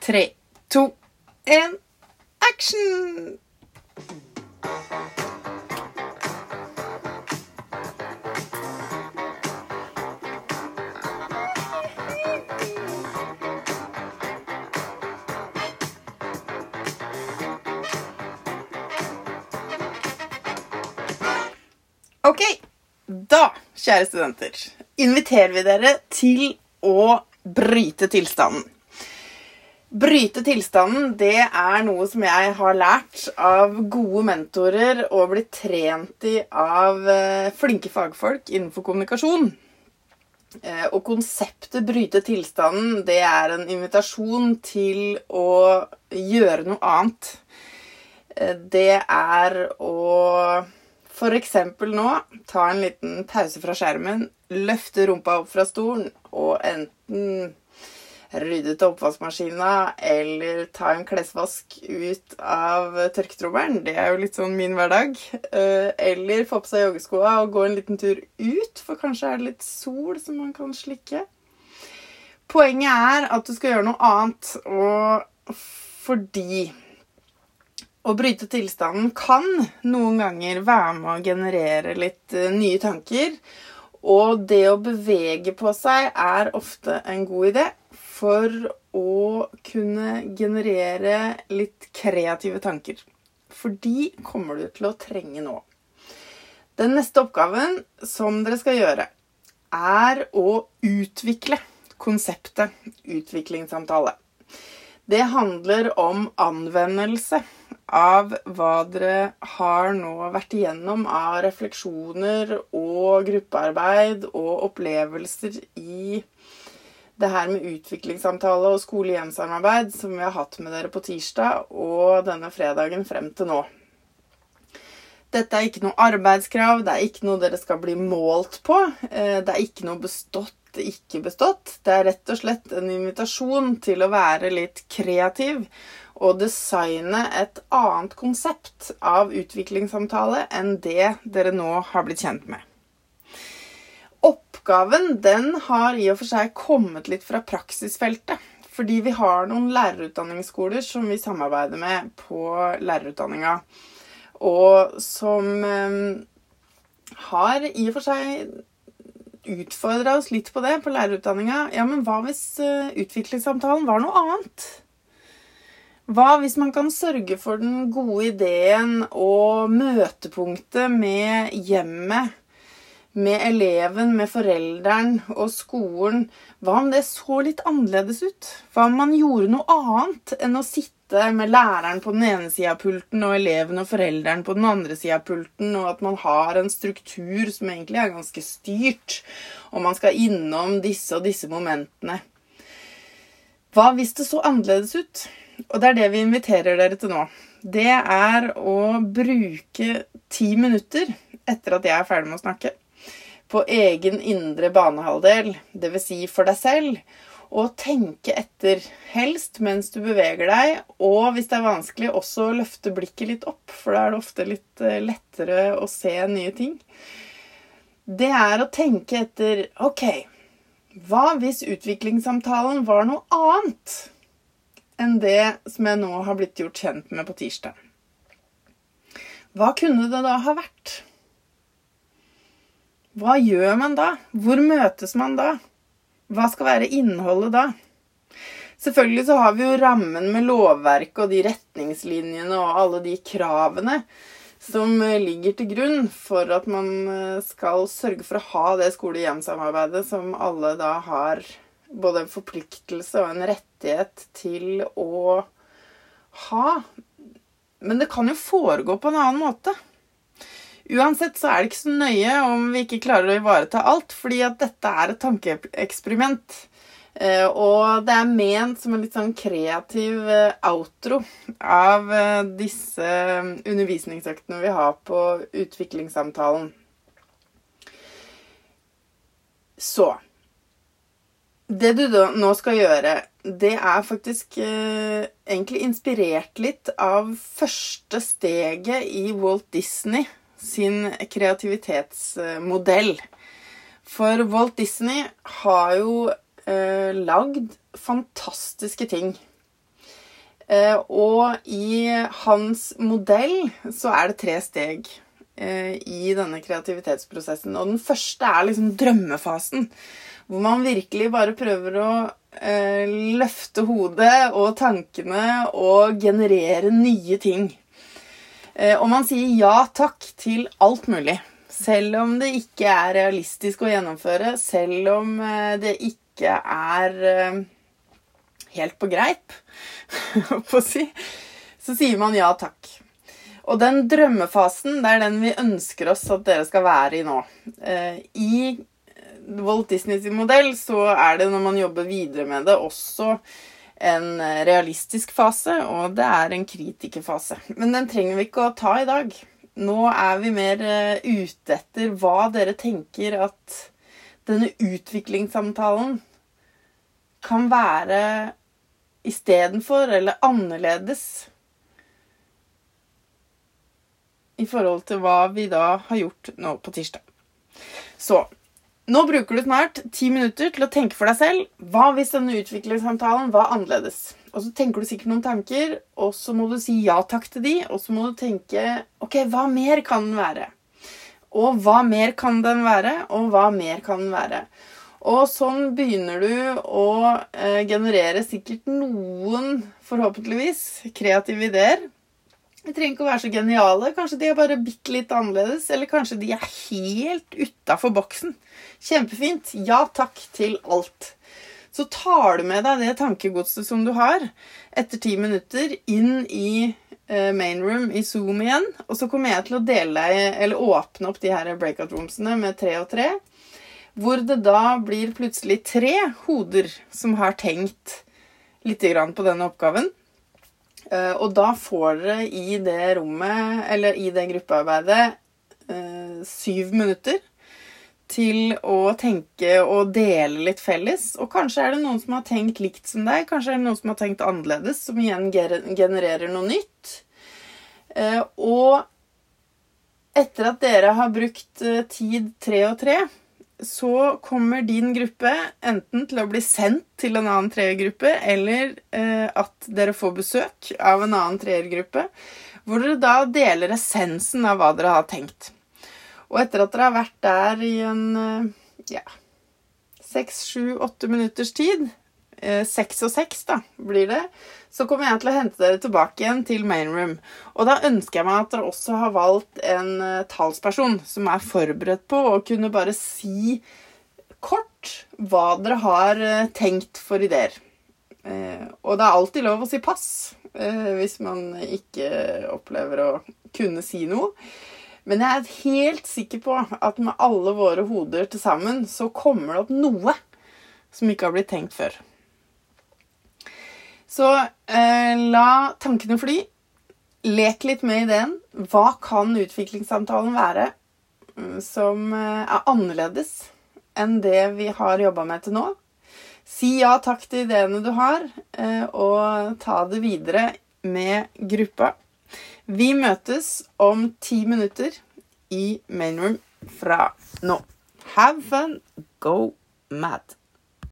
tre, to, én, action! Ok, da, kjære studenter, inviterer vi dere til å bryte tilstanden. Bryte tilstanden, det er noe som jeg har lært av gode mentorer og blitt trent i av eh, flinke fagfolk innenfor kommunikasjon. Eh, Og konseptet bryte tilstanden, det er en invitasjon til å gjøre noe annet. Eh, Det er å eksempel nå ta en liten pause fra skjermen, løfte rumpa opp fra stolen og enten rydde ut oppvaskmaskina eller ta en klesvask ut av tørketrommelen. Det er jo litt sånn min hverdag. Eh, Eller få på seg joggeskoa og gå en liten tur ut, for kanskje er det litt sol som man kan slikke. Poenget er at du skal gjøre noe annet, og fordi å bryte tilstanden kan noen ganger være med å generere litt eh, nye tanker. Og det å bevege på seg er ofte en god idé for å kunne generere litt kreative tanker. For de kommer du til å trenge nå. Den neste oppgaven som dere skal gjøre, er å utvikle konseptet utviklingssamtale. Det handler om anvendelse av hva dere har nå vært igjennom av refleksjoner og gruppearbeid og opplevelser i det her med utviklingssamtale og skole-hjem-samarbeid som vi har hatt med dere på tirsdag og denne fredagen frem til nå. Dette er ikke noe arbeidskrav, det er ikke noe dere skal bli målt på. eh, Det er ikke noe bestått, ikke bestått. Det er rett og slett en invitasjon til å være litt kreativ og designe et annet konsept av utviklingssamtale enn det dere nå har blitt kjent med. Oppgaven den har i og for seg kommet litt fra praksisfeltet. Fordi vi har noen lærerutdanningsskoler som vi samarbeider med på lærerutdanninga. Og som eh, har i og for seg utfordra oss litt på det på lærerutdanninga. Ja, men hva hvis eh, utviklingssamtalen var noe annet? Hva hvis man kan sørge for den gode ideen og møtepunktet med hjemmet, med eleven, med forelderen og skolen? Hva om det så litt annerledes ut? Hva om man gjorde noe annet enn å sitte med læreren på den ene sida av pulten og eleven og forelderen på den andre sida av pulten, og at man har en struktur som egentlig er ganske styrt, og man skal innom disse og disse momentene? Hva hvis det så annerledes ut? Og det er det vi inviterer dere til nå. Det er å bruke ti minutter etter at jeg er ferdig med å snakke, på egen indre banehalvdel, dvs. Si for deg selv, og tenke etter, helst mens du beveger deg, og hvis det er vanskelig, også løfte blikket litt opp, for da er det ofte litt eh, lettere å se nye ting. Det er å tenke etter Ok, hva hvis utviklingssamtalen var noe annet? enn det som jeg nå har blitt gjort kjent med på tirsdag. Hva kunne det da ha vært? Hva gjør man da? Hvor møtes man da? Hva skal være innholdet da? Selvfølgelig så har vi jo rammen med lovverket og de retningslinjene og alle de kravene som ligger til grunn for at man skal sørge for å ha det skole-hjem-samarbeidet som alle da har både en forpliktelse og en rettighet til å ha. Men det kan jo foregå på en annen måte. Uansett så er det ikke så nøye om vi ikke klarer å ivareta alt, fordi at dette er et tankeeksperiment. Eh, Og det er ment som en litt sånn kreativ eh, outro av eh, disse undervisningsøktene vi har på utviklingssamtalen. Så det du da nå skal gjøre, det er faktisk eh, egentlig inspirert litt av første steget i Walt Disney sin kreativitetsmodell. For Walt Disney har jo eh, lagd fantastiske ting. Eh, og i hans modell så er det tre steg eh, i denne kreativitetsprosessen. Og den første er liksom drømmefasen. Hvor man virkelig bare prøver å eh, løfte hodet og tankene og generere nye ting. Eh, og man sier ja takk til alt mulig. Selv om det ikke er realistisk å gjennomføre, selv om eh, det ikke er eh, helt på greip, på å si, så sier man ja takk. Og den drømmefasen, det er den vi ønsker oss at dere skal være i nå. I Walt Disneys modell så er det når man jobber videre med det, også en realistisk fase, og det er en kritikerfase. Men den trenger vi ikke å ta i dag. Nå er vi mer eh, ute etter hva dere tenker at denne utviklingssamtalen kan være istedenfor eller annerledes i forhold til hva vi da har gjort nå på tirsdag. Så nå bruker du snart ti minutter til å tenke for deg selv. Hva hvis denne utviklingssamtalen var annerledes? Og så tenker du sikkert noen tanker, og så må du si ja takk til de, og så må du tenke OK, hva mer kan den være? Og hva mer kan den være? Og hva mer kan den være? Og sånn begynner du å eh, generere sikkert noen, forhåpentligvis, kreative ideer de trenger ikke å være så geniale. Kanskje de er bare bitte litt annerledes. Eller kanskje de er helt utafor boksen. Kjempefint. Ja takk til alt. Så tar du med deg det tankegodset som du har, etter ti minutter, inn i eh, main room i Zoom igjen. Og så kommer jeg til å dele eller åpne opp de her breakout roomsene med tre og tre. Hvor det da blir plutselig tre hoder som har tenkt litt på denne oppgaven. Eh, og da får dere i det rommet, eller i det gruppearbeidet, eh, syv minutter til å tenke og dele litt felles. Og kanskje er det noen som har tenkt likt som deg, kanskje er det noen som har tenkt annerledes, som igjen genererer noe nytt. Eh, og etter at dere har brukt tid tre og tre, så kommer din gruppe enten til å bli sendt til en annen treergruppe, eller eh, at dere får besøk av en annen treergruppe, hvor dere da deler essensen av hva dere har tenkt. Og etter at dere har vært der i en eh, ja, seks, sju, åtte minutters tid, seks og seks da, blir det, så kommer jeg til å hente dere tilbake igjen til main room. Og da ønsker jeg meg at dere også har valgt en uh, talsperson som er forberedt på å kunne bare si kort hva dere har uh, tenkt for ideer. Og det er alltid lov å si pass hvis man ikke opplever å kunne si noe. Men jeg er helt sikker på at med alle våre hoder til sammen så kommer det opp noe som ikke har blitt tenkt før. Så eh, la tankene fly. Lek litt med ideen. Hva kan utviklingssamtalen være mm, som eh, er annerledes enn det vi har jobba med til nå? Si ja takk til ideene du har, eh, og ta det videre med gruppa. Vi møtes om ti minutter i mainroom fra nå. Have fun, go mad.